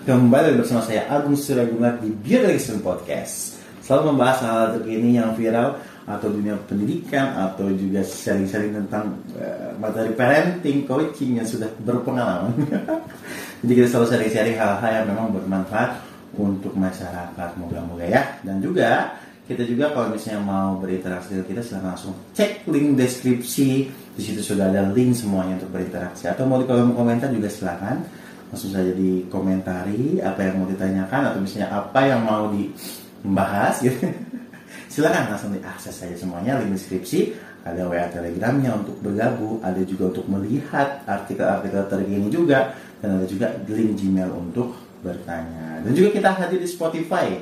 Kembali bersama saya Agung Suragumat di Listen Podcast. Selalu membahas hal-hal terkini yang viral Atau dunia pendidikan Atau juga sharing-sharing tentang uh, materi parenting, coaching yang sudah berpengalaman. Jadi kita selalu sharing-sharing hal-hal yang memang bermanfaat untuk masyarakat. Moga-moga ya. Dan juga kita juga kalau misalnya mau berinteraksi dengan kita silahkan langsung cek link deskripsi. Di situ sudah ada link semuanya untuk berinteraksi. Atau mau di kolom komentar juga silahkan langsung saja dikomentari apa yang mau ditanyakan atau misalnya apa yang mau dibahas gitu. Silahkan langsung diakses saja semuanya link deskripsi ada WA telegramnya untuk bergabung ada juga untuk melihat artikel-artikel terkini juga dan ada juga link Gmail untuk bertanya. Dan juga kita hadir di Spotify.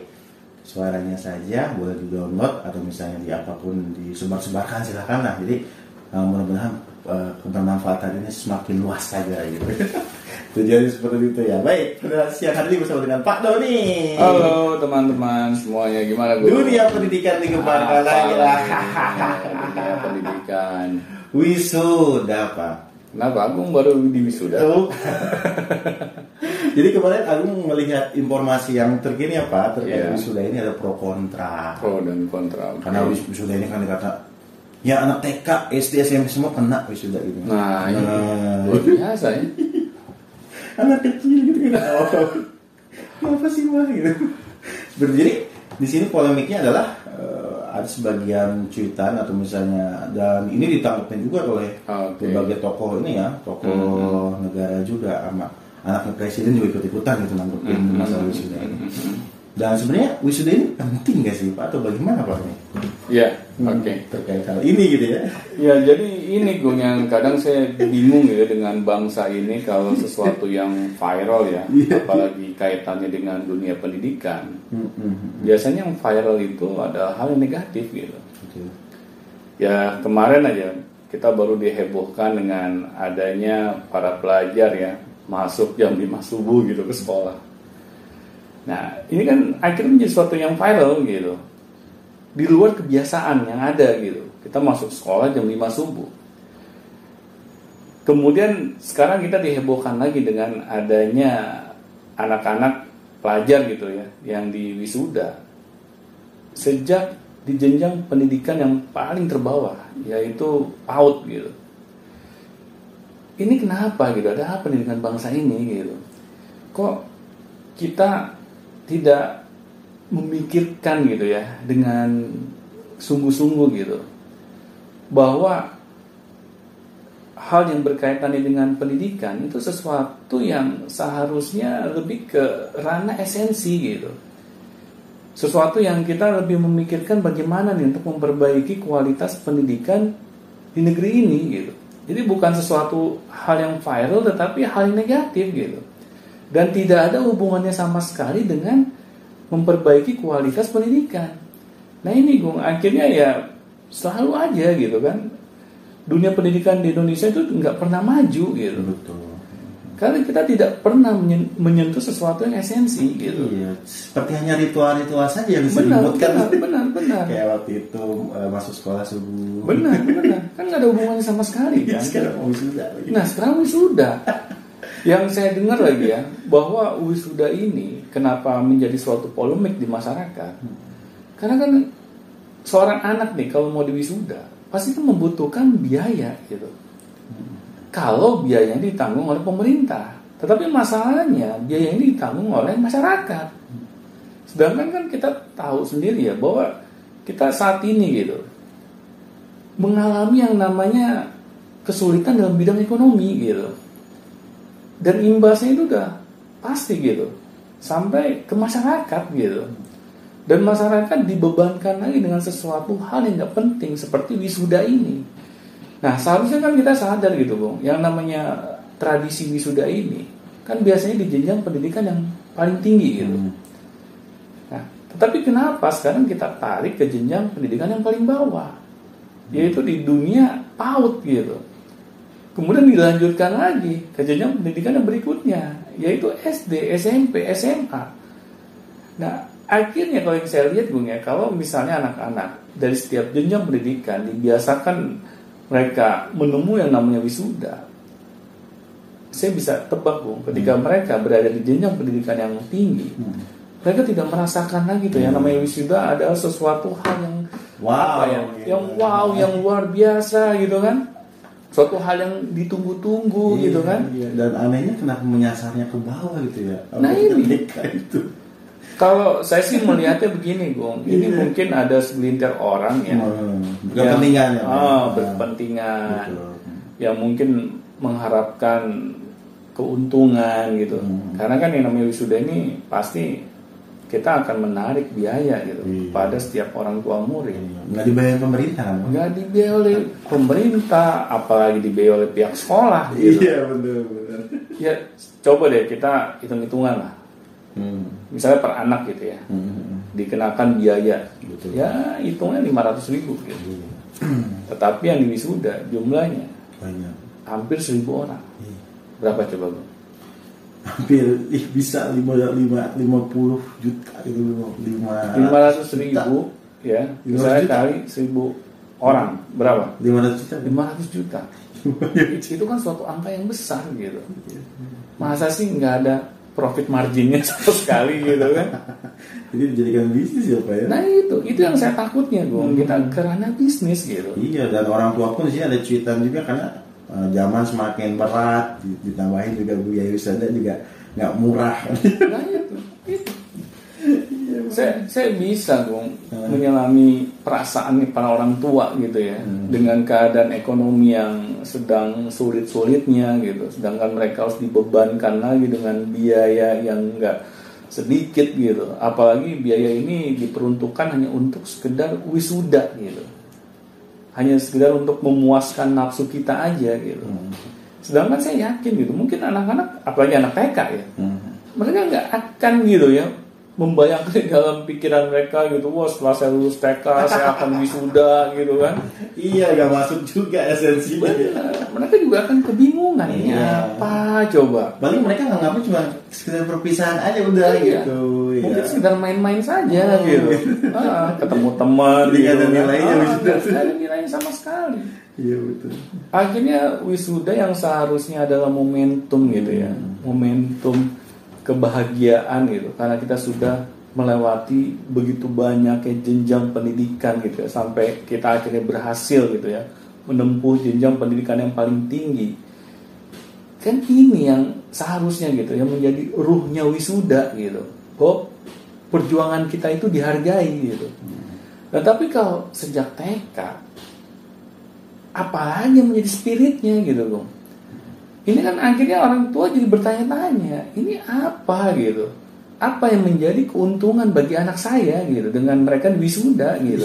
Suaranya saja boleh di download atau misalnya di apa pun disebar-sebarkan silahkan lah. Jadi uh, mudah-mudahan uh, kebermanfaatan ini semakin luas saja gitu Tujuannya seperti itu ya. Baik, siang hari ini bersama dengan Pak Doni. Halo teman-teman semuanya, gimana gue? Dunia pendidikan dikembangkan lagi lah. Dunia pendidikan. Wisuda Pak. Kenapa Agung baru di wisuda? Oh. Jadi kemarin Agung melihat informasi yang terkini ya Pak terkait yeah. wisuda ini ada pro kontra. Pro dan kontra. Karena wisuda ini kan dikata ya anak TK, SD, SMP semua kena wisuda ini. Nah, nah. luar biasa ya anak kecil gitu kan oh, apa sih mah gitu jadi di sini polemiknya adalah uh, ada sebagian cuitan atau misalnya dan ini ditangkapin juga oleh okay. berbagai tokoh ini ya tokoh mm-hmm. negara juga sama anaknya presiden juga ikut ikutan gitu nanggepin mm-hmm. masalah wisuda ini dan sebenarnya wisuda ini penting gak sih pak atau bagaimana pak ini? Iya, hmm, oke. Okay. Terkait hal ini gitu ya? Ya jadi ini gue yang kadang saya bingung ya dengan bangsa ini kalau sesuatu yang viral ya, yeah. apalagi kaitannya dengan dunia pendidikan. Hmm, hmm. Biasanya yang viral itu ada hal yang negatif gitu. Ya kemarin aja kita baru dihebohkan dengan adanya para pelajar ya masuk jam 5 subuh gitu ke sekolah Nah, ini kan akhirnya menjadi sesuatu yang viral gitu. Di luar kebiasaan yang ada gitu. Kita masuk sekolah jam 5 subuh. Kemudian sekarang kita dihebohkan lagi dengan adanya anak-anak pelajar gitu ya yang di wisuda sejak di jenjang pendidikan yang paling terbawah yaitu PAUD gitu. Ini kenapa gitu? Ada apa bangsa ini gitu? Kok kita tidak memikirkan gitu ya dengan sungguh-sungguh gitu. Bahwa hal yang berkaitan dengan pendidikan itu sesuatu yang seharusnya lebih ke ranah esensi gitu. Sesuatu yang kita lebih memikirkan bagaimana nih untuk memperbaiki kualitas pendidikan di negeri ini gitu. Jadi bukan sesuatu hal yang viral tetapi hal yang negatif gitu dan tidak ada hubungannya sama sekali dengan memperbaiki kualitas pendidikan. Nah ini Gung, akhirnya ya selalu aja gitu kan. Dunia pendidikan di Indonesia itu nggak pernah maju gitu. Betul. Karena kita tidak pernah menyentuh sesuatu yang esensi gitu. Iya, seperti hanya ritual-ritual saja yang benar, disebutkan. Benar, benar, benar. Kayak waktu itu uh, masuk sekolah subuh. Benar, benar. Kan nggak ada hubungannya sama sekali kan. sekarang wisuda. Nah, sekarang wisuda. Yang saya dengar lagi ya, bahwa wisuda ini kenapa menjadi suatu polemik di masyarakat? Karena kan seorang anak nih kalau mau diwisuda pasti kan membutuhkan biaya gitu. Kalau biayanya ditanggung oleh pemerintah, tetapi masalahnya biaya ini ditanggung oleh masyarakat. Sedangkan kan kita tahu sendiri ya bahwa kita saat ini gitu mengalami yang namanya kesulitan dalam bidang ekonomi gitu dan imbasnya itu udah pasti gitu. Sampai ke masyarakat gitu. Dan masyarakat dibebankan lagi dengan sesuatu hal yang nggak penting seperti wisuda ini. Nah seharusnya kan kita sadar gitu bung. Yang namanya tradisi wisuda ini kan biasanya di jenjang pendidikan yang paling tinggi gitu. Hmm. nah tetapi kenapa sekarang kita tarik ke jenjang pendidikan yang paling bawah? Yaitu di dunia PAUD gitu Kemudian dilanjutkan lagi ke jenjang pendidikan yang berikutnya, yaitu SD, SMP, SMA. Nah, akhirnya kalau yang saya lihat Bung ya, kalau misalnya anak-anak dari setiap jenjang pendidikan dibiasakan mereka menemui yang namanya wisuda, saya bisa tebak Bung, ketika mereka berada di jenjang pendidikan yang tinggi, Hmm. mereka tidak merasakan lagi tuh yang namanya wisuda adalah sesuatu hal yang Wow, apa ya, gitu. yang wow, yang luar biasa gitu kan, suatu hal yang ditunggu-tunggu Iya, gitu kan. iya. Dan anehnya kenapa menyasarnya ke bawah gitu ya? Nah, ini. Itu. Kalau saya sih melihatnya begini, Bung, ini Iya. mungkin ada segelintir orang ya, Hmm, yang- Berkepentingan ya. ah, berkepentingan, Betul. yang mungkin mengharapkan keuntungan gitu. Hmm. Karena kan yang namanya wisuda ini pasti kita akan menarik biaya gitu Iya. pada setiap orang tua murid. Nggak dibayar pemerintah kan? Nggak dibiayai oleh pemerintah, apalagi dibiayai oleh pihak sekolah gitu. Iya betul. Ya coba deh kita hitung-hitungan lah. Hmm. Misalnya per anak gitu ya, Hmm. dikenakan biaya. Betul. Ya hitungnya 500 ribu gitu. Iya. Tetapi yang di wisuda jumlahnya Banyak. hampir 1000 orang. Iya. Berapa coba bu? Hampir ih, bisa lima lima lima puluh juta itu lima 500 ribu ya, 500 misalnya kali 1000 orang berapa? lima ratus juta. 500 juta. itu kan suatu angka yang besar gitu. Masa sih nggak ada profit marginnya sama sekali gitu kan? Jadi dijadikan bisnis ya pak ya? Nah itu, itu yang saya takutnya gue. Kita karena bisnis gitu. Iya dan orang tua pun sini ada cuitan juga karena eh, zaman semakin berat ditambahin juga biaya wisata juga nggak murah. Nah itu, itu. saya saya bisa dong menyelami perasaan nih para orang tua gitu ya dengan keadaan ekonomi yang sedang sulit-sulitnya gitu. Sedangkan mereka harus dibebankan lagi dengan biaya yang enggak sedikit gitu. Apalagi biaya ini diperuntukkan hanya untuk sekedar wisuda gitu hanya sekedar untuk memuaskan nafsu kita aja gitu sedangkan saya yakin gitu mungkin anak-anak apalagi anak TK ya Hmm. mereka nggak akan gitu ya membayangkan dalam pikiran mereka gitu wah setelah saya lulus TK saya akan wisuda gitu kan Iya nggak masuk juga esensinya. Benar. mereka juga akan kebingungan ini Iya. apa coba Paling mereka nganggapnya cuma sekedar perpisahan aja udah Iya. gitu. Mungkin ya. sekedar main-main saja Oh. gitu Ah, ketemu teman ada gitu kan. nilainya Ah, wisuda. ada nilainya sama sekali Iya betul. akhirnya wisuda yang seharusnya adalah momentum gitu ya momentum kebahagiaan gitu karena kita sudah melewati begitu banyak jenjang pendidikan gitu ya sampai kita akhirnya berhasil gitu ya menempuh jenjang pendidikan yang paling tinggi kan ini yang seharusnya gitu yang menjadi ruhnya wisuda gitu bahwa perjuangan kita itu dihargai gitu. Nah tapi kalau sejak TK apalagi yang menjadi spiritnya gitu loh ini kan akhirnya orang tua jadi bertanya-tanya ini apa gitu? Apa yang menjadi keuntungan bagi anak saya gitu dengan mereka wisuda gitu?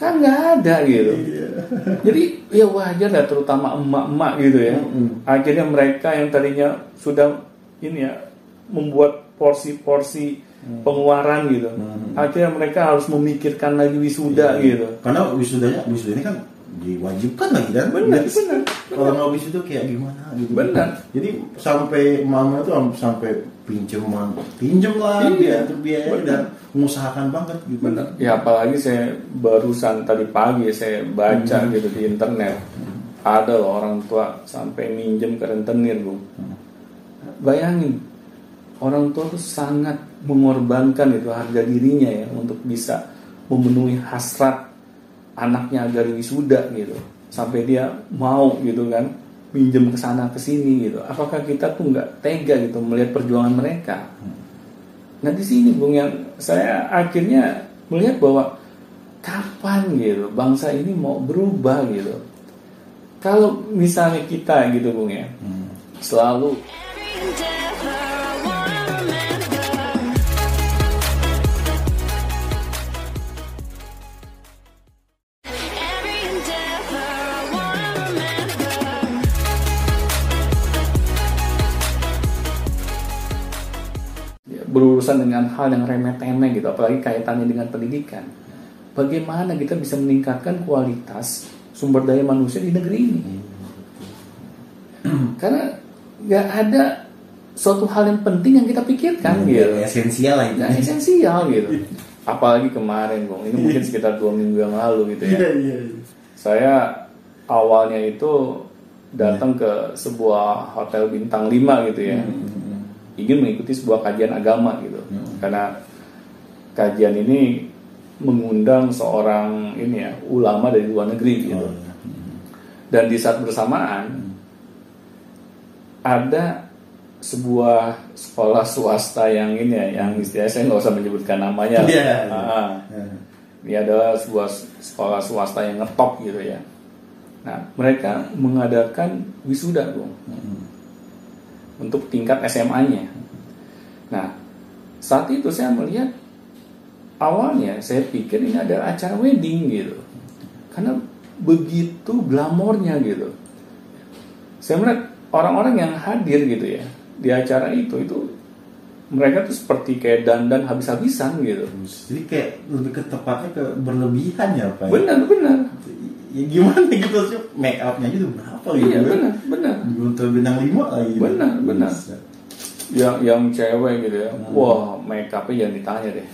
Kan nggak ada gitu. Jadi ya wajar lah terutama emak-emak gitu ya. Akhirnya mereka yang tadinya sudah ini ya membuat porsi-porsi pengeluaran gitu Mm. akhirnya mereka harus memikirkan lagi wisuda gitu Karena wisudanya wisuda ini kan diwajibkan lagi kan? Benar, Jadi, benar, Kalau nggak wisuda kayak gimana gitu. Benar. Jadi sampai mama itu sampai pinjem pinjem lah Iya, biaya dan mengusahakan banget gitu. Benar. Ya apalagi saya barusan tadi pagi saya baca gitu di internet ada loh orang tua sampai minjem ke rentenir bu. Bayangin orang tua tuh sangat mengorbankan itu harga dirinya ya untuk bisa memenuhi hasrat anaknya agar wisuda gitu sampai dia mau gitu kan minjem ke sana ke sini gitu. Apakah kita tuh nggak tega gitu melihat perjuangan mereka? Nah di sini Bung yang saya akhirnya melihat bahwa kapan gitu bangsa ini mau berubah gitu. Kalau misalnya kita gitu Bung ya Hmm. selalu berurusan dengan hal yang remeh-temeh gitu, apalagi kaitannya dengan pendidikan. Bagaimana kita bisa meningkatkan kualitas sumber daya manusia di negeri ini? Karena nggak ada suatu hal yang penting yang kita pikirkan gitu. Yang esensial lah itu. Esensial gitu. Apalagi kemarin, Bung. Ini mungkin sekitar dua minggu yang lalu gitu ya. Iya iya. Saya awalnya itu datang ke sebuah hotel bintang 5 gitu ya. Hmm. Ingin mengikuti sebuah kajian agama gitu. Hmm. Karena kajian ini mengundang seorang ini ya, ulama dari luar negeri gitu. Oh, iya. Dan di saat bersamaan ada sebuah sekolah swasta yang ini ya, yang istilahnya saya nggak usah menyebutkan namanya. Iya. Ah, Eh, ini adalah sebuah sekolah swasta yang ngetop gitu ya. Nah, mereka mengadakan wisuda, Bung, hmm. Untuk tingkat SMA-nya. Nah, saat itu saya melihat awalnya saya pikir ini adalah acara wedding gitu. Karena begitu glamornya gitu. Saya melihat orang-orang yang hadir gitu ya di acara itu itu mereka tuh seperti kayak dandan habis-habisan gitu. Jadi kayak lebih ke tepatnya ke berlebihan ya Pak. ya? Benar, benar. Ya gimana gitu sih make upnya gitu berapa gitu? Iya, benar, benar. Untuk bintang lima lagi. gitu. Benar, benar. Yang yang cewek gitu ya Hmm. wah make upnya jangan ditanya deh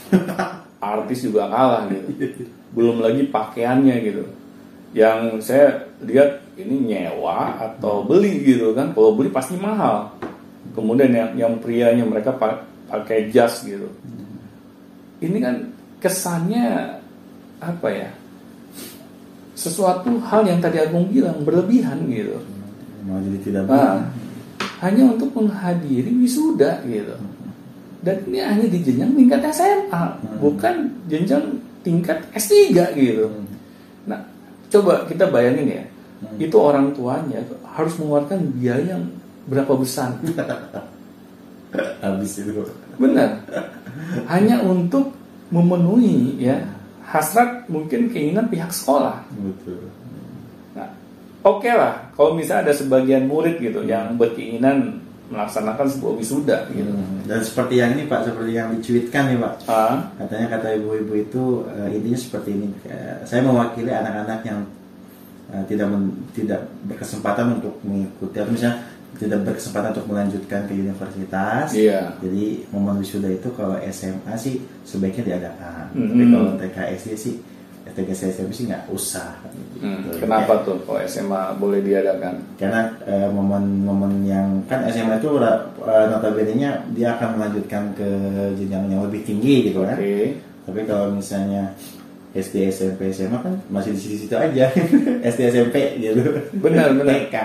artis juga kalah gitu belum lagi pakaiannya gitu yang saya lihat ini nyewa atau beli gitu kan kalau beli pasti mahal kemudian yang yang prianya mereka pa- pakai jas gitu ini kan kesannya apa ya sesuatu hal yang tadi Agung bilang berlebihan gitu Mau jadi tidak Nah, hanya untuk menghadiri wisuda gitu. Dan ini hanya di jenjang tingkat SMA, bukan jenjang tingkat S3 gitu. Nah, coba kita bayangin ya, itu orang tuanya harus mengeluarkan biaya yang berapa besar. habis itu. Benar. Hanya untuk memenuhi ya hasrat mungkin keinginan pihak sekolah. Betul. Nah, oke lah, kalau misalnya ada sebagian murid gitu yang berkeinginan melaksanakan sebuah wisuda gitu. Dan seperti yang ini Pak, seperti yang dicuitkan nih Pak. Ah, Katanya kata ibu-ibu itu eh, intinya seperti ini. Eh, saya mewakili anak-anak yang eh, tidak men- tidak berkesempatan untuk mengikuti atau misalnya tidak berkesempatan untuk melanjutkan ke universitas. iya. Jadi momen wisuda itu kalau SMA sih sebaiknya diadakan. Mhm. Tapi kalau TK SD sih TK SMP sih nggak usah. Hmm, Gitu. kenapa tuh kalau SMA boleh diadakan? Karena eh, momen-momen yang kan SMA itu eh, notabene-nya dia akan melanjutkan ke jenjang yang lebih tinggi gitu kan. Oke. Tapi kalau misalnya SD, SMP, SMA kan masih di situ-situ aja. SD, SMP gitu. Benar, benar. TK.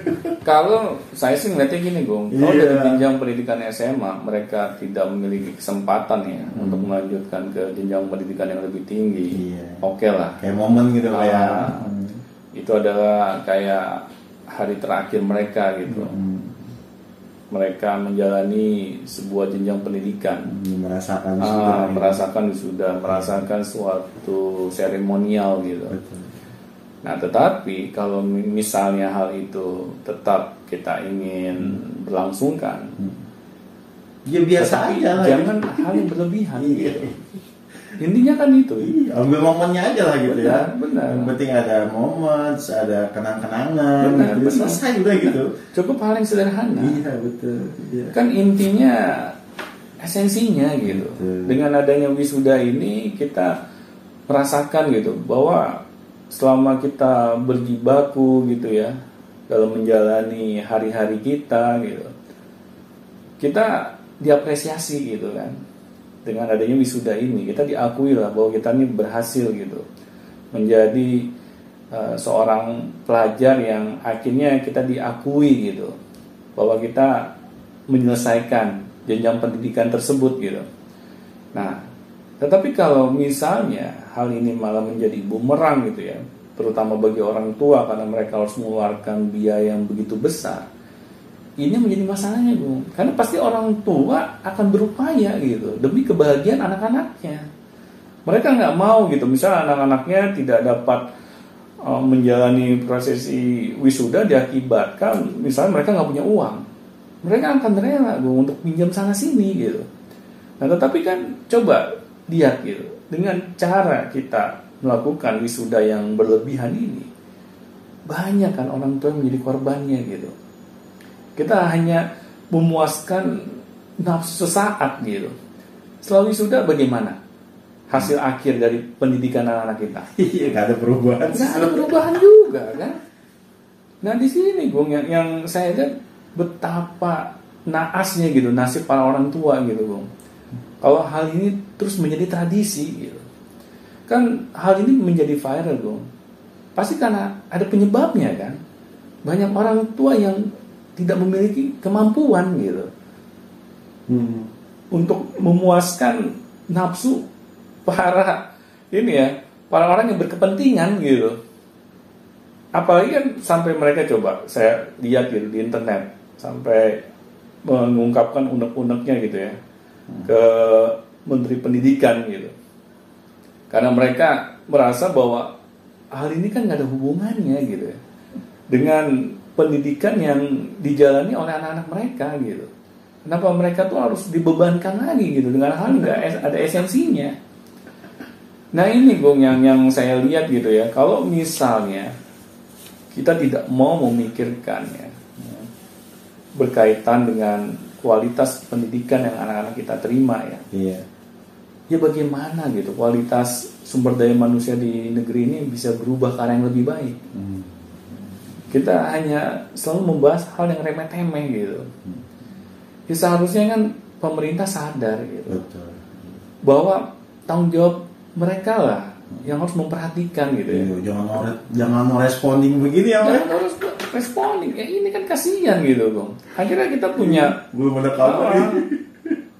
Kalau saya sih ngeliatnya gini, Gung. Kalau Iya. dari jenjang pendidikan SMA mereka tidak memiliki kesempatan ya Hmm. untuk melanjutkan ke jenjang pendidikan yang lebih tinggi. Iya. Oke lah. Kayak momen gitu Ah. kayak. Hmm. Itu adalah kayak hari terakhir mereka gitu. Hmm. Mereka menjalani sebuah jenjang pendidikan. merasakan Ah, sudah. merasakan sudah merasakan suatu seremonial gitu. Betul. Nah, tetapi kalau mi- misalnya hal itu tetap kita ingin berlangsungkan, Ya biasa aja jangan hal yang berlebihan. Iya. gitu. Intinya kan itu. Iya, ambil momennya aja lah gitu ya. Benar, benar. Yang penting ada momen, ada kenang-kenangan, Benar, gitu. benar. selesai udah gitu. Cukup hal yang sederhana. Iya betul. Iya. Kan intinya esensinya gitu. Betul. Dengan adanya wisuda ini kita merasakan gitu bahwa selama kita berjibaku gitu ya dalam menjalani hari-hari kita gitu. Kita diapresiasi gitu kan. Dengan adanya wisuda ini kita diakui lah bahwa kita ini berhasil gitu menjadi eh, seorang pelajar yang akhirnya kita diakui gitu bahwa kita menyelesaikan jenjang pendidikan tersebut gitu. Nah, tetapi kalau misalnya hal ini malah menjadi bumerang gitu ya, terutama bagi orang tua karena mereka harus mengeluarkan biaya yang begitu besar, ini menjadi masalahnya bu. Karena pasti orang tua akan berupaya gitu. Demi kebahagiaan anak-anaknya. Mereka nggak mau gitu, misalnya anak-anaknya tidak dapat uh, menjalani prosesi wisuda diakibatkan misalnya mereka nggak punya uang. Mereka akan rela Bu, untuk pinjam sana sini gitu. Nah tetapi kan coba lihat gitu. Dengan cara kita melakukan wisuda yang berlebihan ini banyak kan orang tua menjadi korbannya gitu kita hanya memuaskan nafsu sesaat gitu setelah wisuda bagaimana hasil akhir dari pendidikan anak-anak kita Iya nggak ada perubahan. nggak ada perubahan juga kan Nah di sini Gung yang, yang saya lihat betapa naasnya gitu nasib para orang tua gitu Gung. Kalau hal ini terus menjadi tradisi gitu. Kan hal ini menjadi viral Gung. Pasti karena ada penyebabnya kan. Banyak orang tua yang tidak memiliki kemampuan gitu. Hmm. untuk memuaskan nafsu para ini ya para orang yang berkepentingan gitu. Apalagi kan sampai mereka coba saya lihat gitu di internet sampai mengungkapkan unek-uneknya gitu ya ke Menteri Pendidikan gitu. Karena mereka merasa bahwa hal ini kan nggak ada hubungannya gitu ya dengan pendidikan yang dijalani oleh anak-anak mereka gitu. Kenapa mereka tuh harus dibebankan lagi gitu? Dengan hal yang nggak ada esensinya. Nah ini Gung yang yang saya lihat gitu ya. Kalau misalnya kita tidak mau memikirkan ya ya, berkaitan dengan kualitas pendidikan yang anak-anak kita terima ya. Iya. ya bagaimana gitu? Kualitas sumber daya manusia di negeri ini bisa berubah ke arah yang lebih baik. Hmm. Kita hanya selalu membahas hal yang remeh-temeh gitu. Ya seharusnya kan pemerintah sadar gitu. Betul. bahwa tanggung jawab mereka lah yang harus memperhatikan gitu ya. Iya, jangan mau jangan mau responding begini ya, Jangan harus responding. Ya ini kan kasihan gitu dong akhirnya kita punya Belum ada kabar. Orang, nih.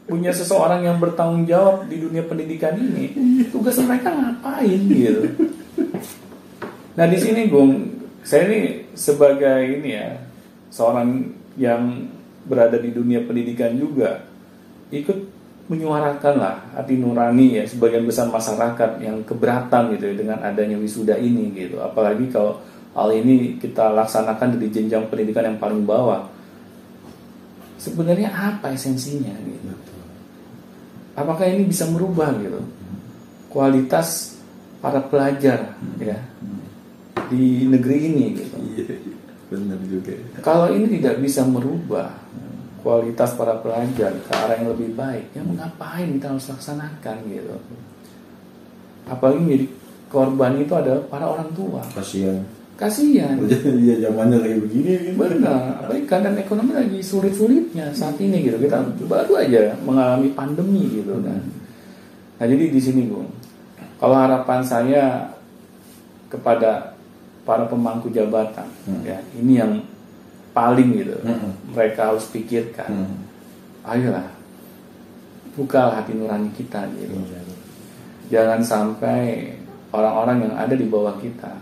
punya seseorang yang bertanggung jawab di dunia pendidikan ini tugas mereka ngapain gitu? Nah di sini Gung saya ini sebagai ini ya seorang yang berada di dunia pendidikan juga ikut menyuarakan lah hati nurani ya sebagian besar masyarakat yang keberatan gitu ya dengan adanya wisuda ini gitu. Apalagi kalau hal ini kita laksanakan di jenjang pendidikan yang paling bawah. Sebenarnya apa esensinya gitu? Apakah ini bisa merubah gitu? Kualitas para pelajar ya di negeri ini gitu Iya, benar juga. kalau ini tidak bisa merubah kualitas para pelajar ke arah yang lebih baik, ya ngapain kita harus laksanakan gitu? Apalagi menjadi korban itu adalah para orang tua. Kasihan. Kasihan. Iya zamannya kayak begini. gitu. Benar, apalagi keadaan ekonomi lagi sulit-sulitnya saat ini gitu. Kita baru aja mengalami pandemi gitu kan. Nah jadi di sini Bung, kalau harapan saya kepada para pemangku jabatan, Hmm. ya ini yang paling gitu, Hmm. mereka harus pikirkan. Hmm. Ayolah, buka hati nurani kita gitu. Iya. Jangan sampai orang-orang yang ada di bawah kita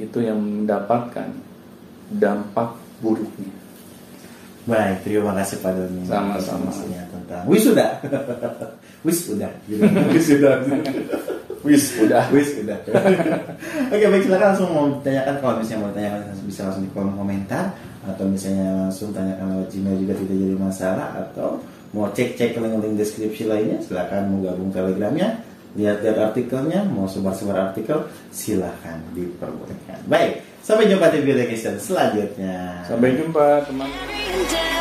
itu yang mendapatkan dampak buruknya. Baik, terima kasih Pak Doni. Sama-sama. Tentang wisuda. wisuda. Wisuda. Wis, udah. Wisuda. Oke, baik silakan langsung mau tanyakan kalau misalnya mau tanyakan bisa langsung di kolom komentar atau misalnya langsung tanyakan lewat Gmail juga tidak jadi masalah atau mau cek-cek link-link deskripsi lainnya silakan mau gabung telegramnya lihat-lihat artikelnya mau sebar-sebar artikel silahkan diperbolehkan baik sampai jumpa di video selanjutnya Sampai jumpa teman. endeavor.